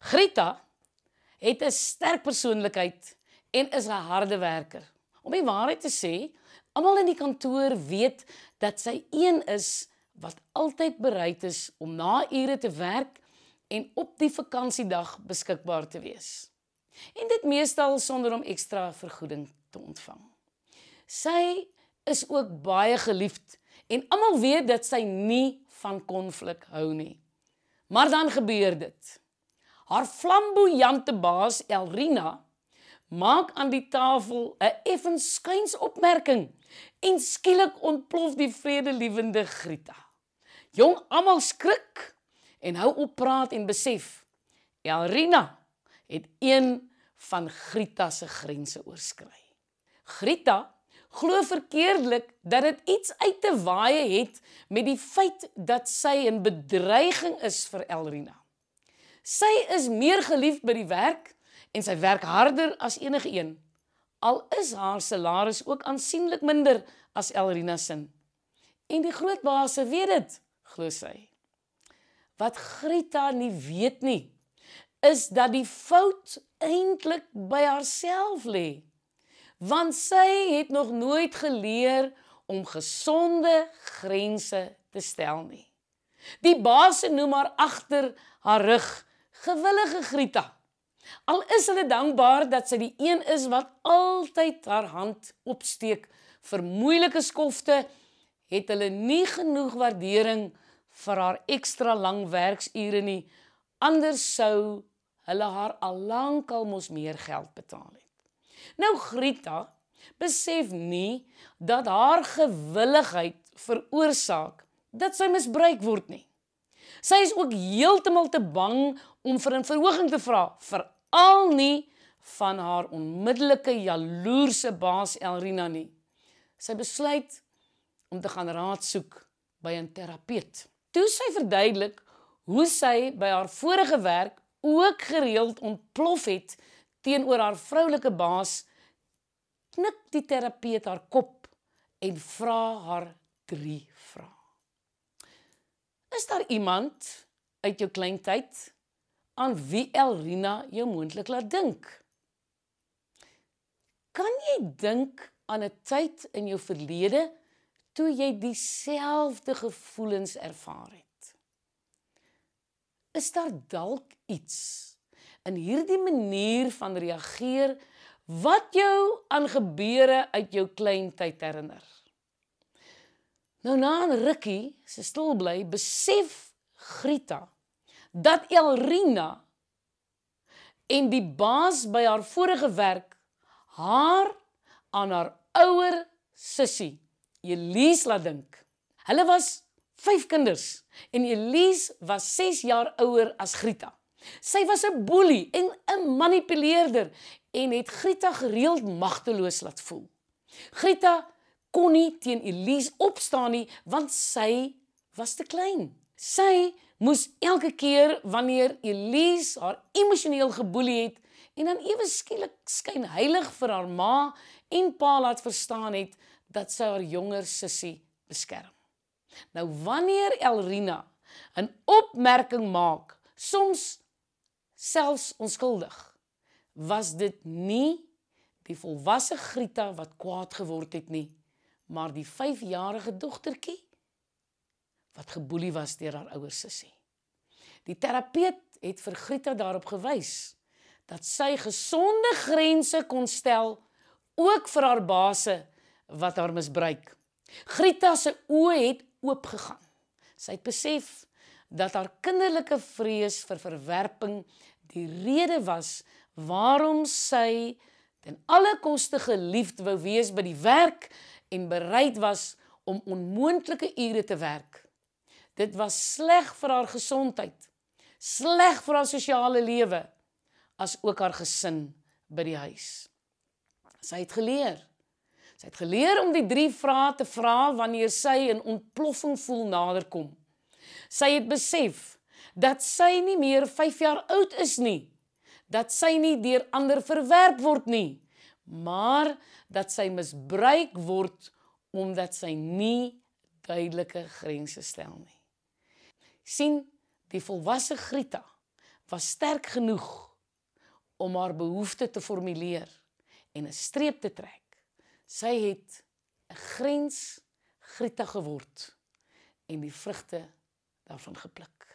Grita het 'n sterk persoonlikheid en is 'n harde werker. Om die waarheid te sê, almal in die kantoor weet dat sy een is wat altyd bereid is om na ure te werk en op die vakansiedag beskikbaar te wees. En dit meestal sonder om ekstra vergoeding te ontvang. Sy is ook baie geliefd en almal weet dat sy nie van konflik hou nie. Maar dan gebeur dit. Haar flamboyante baas Elrina maak aan die tafel 'n effens skuins opmerking en skielik ontplof die vredelewende Grita. Jong almal skrik en hou op praat en besef Elrina het een van Grita se grense oorskry. Grita glo verkeerdelik dat dit iets uit te waaie het met die feit dat sy 'n bedreiging is vir Elrina. Sy is meer geliefd by die werk en sy werk harder as enige een. Al is haar salaris ook aansienlik minder as Elrina se. En die groot baas weet dit, glo sy. Wat Grita nie weet nie, is dat die fout eintlik by haarself lê want sy het nog nooit geleer om gesonde grense te stel nie. Die baas noem haar agter haar rug gewillige Grita. Al is hulle dankbaar dat sy die een is wat altyd haar hand opsteek vir moeilike skofte, het hulle nie genoeg waardering vir haar ekstra lang werksure nie. Anders sou hulle haar al lank al mos meer geld betaal het. Nou Grita besef nie dat haar gewilligheid veroorsaak dat sy misbruik word nie. Sy is ook heeltemal te bang om vir 'n verhoging te vra, veral nie van haar onmiddellike jaloerse baas Elrina nie. Sy besluit om te gaan raad soek by 'n terapeut. Toe sy verduidelik hoe sy by haar vorige werk ook gereeld ontplof het teenoor haar vroulike baas, knik die terapeut haar kop en vra haar drie vrae. Is daar iemand uit jou kleintyd aan wie Elrina jou moontlik laat dink? Kan jy dink aan 'n tyd in jou verlede toe jy dieselfde gevoelens ervaar het? Is daar dalk iets in hierdie manier van reageer wat jou aan gebeure uit jou kleintyd herinner. Nou na 'n rukkie se stil bly, besef Grita dat Elrina en die baas by haar vorige werk haar aan haar ouer sussie Elise laat dink. Hulle was 5 kinders en Elise was 6 jaar ouer as Grita. Sy was 'n boelie en 'n manipuleerder en het Grita gereeld magteloos laat voel. Grita kon nie teen Elise opstaan nie want sy was te klein. Sy moes elke keer wanneer Elise haar emosioneel geboelie het en dan ewe skielik skyn heilig vir haar ma en pa laat verstaan het dat sy haar jonger sussie beskerm. Nou wanneer Elrina 'n opmerking maak, soms selfs onskuldig, was dit nie die volwasse Grita wat kwaad geword het nie, maar die 5-jarige dogtertjie wat geboelie was deur haar ouer sussie. Die terapeut het vir Grita daarop gewys dat sy gesonde grense kon stel ook vir haar baase wat haar misbruik. Grita se oë het oopgegaan. Sy het besef dat haar kinderlike vrees vir verwerping die rede was waarom sy ten alle koste geliefd wou wees by die werk en bereid was om onmoontlike ure te werk. Dit was sleg vir haar gesondheid, sleg vir haar sosiale lewe, as ook haar gesin by die huis. Sy het geleer. Sy het geleer om die drie vrae te vra wanneer sy 'n ontploffing voel naderkom. Sy het besef dat sy nie meer 5 jaar oud is nie. Dat sy nie deur ander verwerp word nie, maar dat sy misbruik word omdat sy nie duidelike grense stel nie. sien die volwasse Grita was sterk genoeg om haar behoefte te formuleer en 'n streep te trek. Sy het 'n grens Grieta geword en die vrugte daarvan gepluk.